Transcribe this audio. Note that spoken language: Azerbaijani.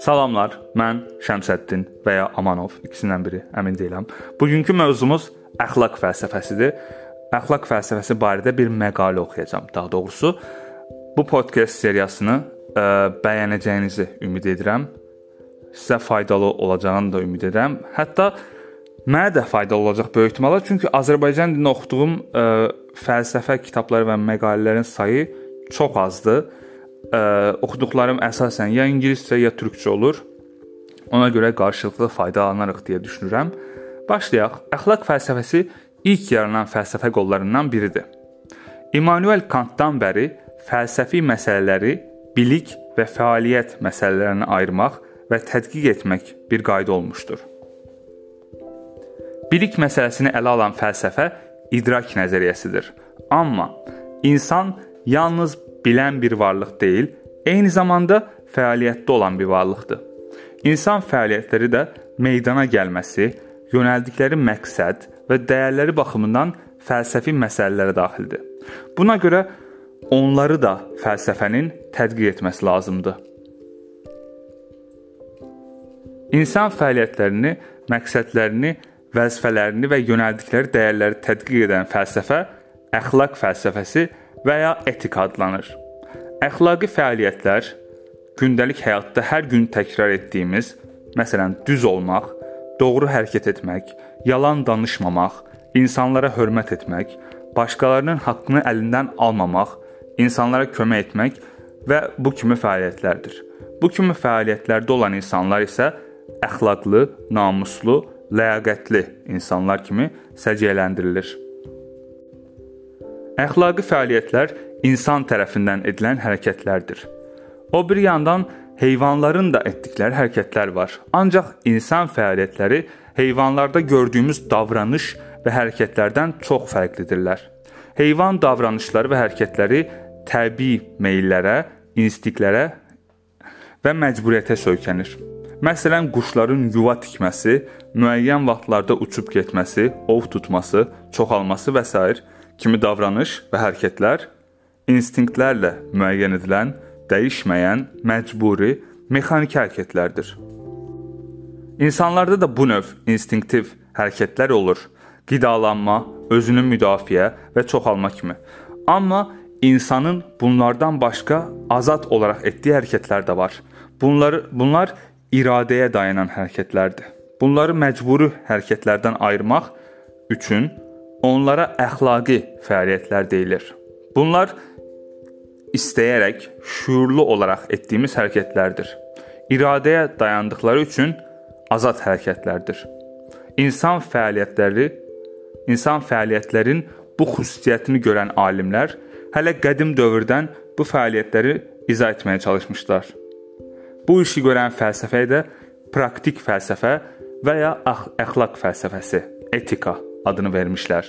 Salamlar, mən Şəmsəddin və ya Amanov, ikisindən biri, əmin deyiləm. Bugünkü mövzumuz əxlaq fəlsəfəsidir. Əxlaq fəlsəfəsi barədə bir məqalə oxuyacağam. Daha doğrusu bu podkast seriyasını ə, bəyənəcəyinizi ümid edirəm. Sizə faydalı olacağını da ümid edirəm. Hətta mənə də faydalı olacaq böyük ehtimalla, çünki Azərbaycan dilində oxuduğum ə, fəlsəfə kitabları və məqalələrin sayı çox azdır ə, oxuduqlarım əsasən ya ingiliscə, ya türkcə olur. Ona görə qarşılıqlı faydalanarıq deyə düşünürəm. Başlayaq. Əxlaq fəlsəfəsi ilk yaranan fəlsəfə qollarından biridir. İmmanuel Kantdan bəri fəlsəfi məsələləri bilik və fəaliyyət məsələlərinə ayırmaq və tədqiq etmək bir qayda olmuşdur. Bilik məsələsini ələ alan fəlsəfə idrak nəzəriyyəsidir. Amma insan yalnız bilən bir varlıq deyil, eyni zamanda fəaliyyətdə olan bir varlıqdır. İnsan fəaliyyətləri də meydana gəlməsi, yönəldikləri məqsəd və dəyərləri baxımından fəlsəfi məsələlərə daxildir. Buna görə onları da fəlsəfənin tədqiq etməsi lazımdır. İnsan fəaliyyətlərini, məqsədlərini, vəzifələrini və yönəldikləri dəyərləri tədqiq edən fəlsəfə əxlaq fəlsəfəsi və ya etika adlanır. Əxlaqi fəaliyyətlər gündəlik həyatda hər gün təkrar etdiyimiz, məsələn, düz olmaq, doğru hərəkət etmək, yalan danışmamaq, insanlara hörmət etmək, başqalarının haqqını əlindən almamaq, insanlara kömək etmək və bu kimi fəaliyyətlərdir. Bu kimi fəaliyyətlərdə olan insanlar isə əxlaqlı, namuslu, ləyaqətli insanlar kimi səciyyələndirilir. Əxlaqi fəaliyyətlər insan tərəfindən edilən hərəkətlərdir. O bir yandan heyvanların da etdikləri hərəkətlər var. Ancaq insan fəaliyyətləri heyvanlarda gördüyümüz davranış və hərəkətlərdən çox fərqlidirlər. Heyvan davranışları və hərəkətləri təbii meyllərə, instinktlərə və məcburiyyətə söykənir. Məsələn, quşların yuva tikməsi, müəyyən vaxtlarda uçub getməsi, ov tutması, çoxalması və s kimi davranış və hərəkətlər instinktlərlə müəyyən edilən, dəyişməyən, məcburi, mexaniki hərəkətlərdir. İnsanlarda da bu növ instinktiv hərəkətlər olur. Qidalanma, özünü müdafiə və çoxalma kimi. Amma insanın bunlardan başqa azad olaraq etdiyi hərəkətlər də var. Bunları bunlar iradəyə dayanan hərəkətlərdir. Bunları məcburi hərəkətlərdən ayırmaq üçün Onlara əxlaqi fəaliyyətlər deyilir. Bunlar istəyərək, şuurlu olaraq etdiyimiz hərəkətlərdir. İradəyə dayandıqları üçün azad hərəkətlərdir. İnsan fəaliyyətləri, insan fəaliyyətlərin bu xüsusiyyətini görən alimlər hələ qədim dövrdən bu fəaliyyətləri izah etməyə çalışmışlar. Bu işi görən fəlsəfəyə də praktik fəlsəfə və ya əxlaq fəlsəfəsi, etika adını vermişlər.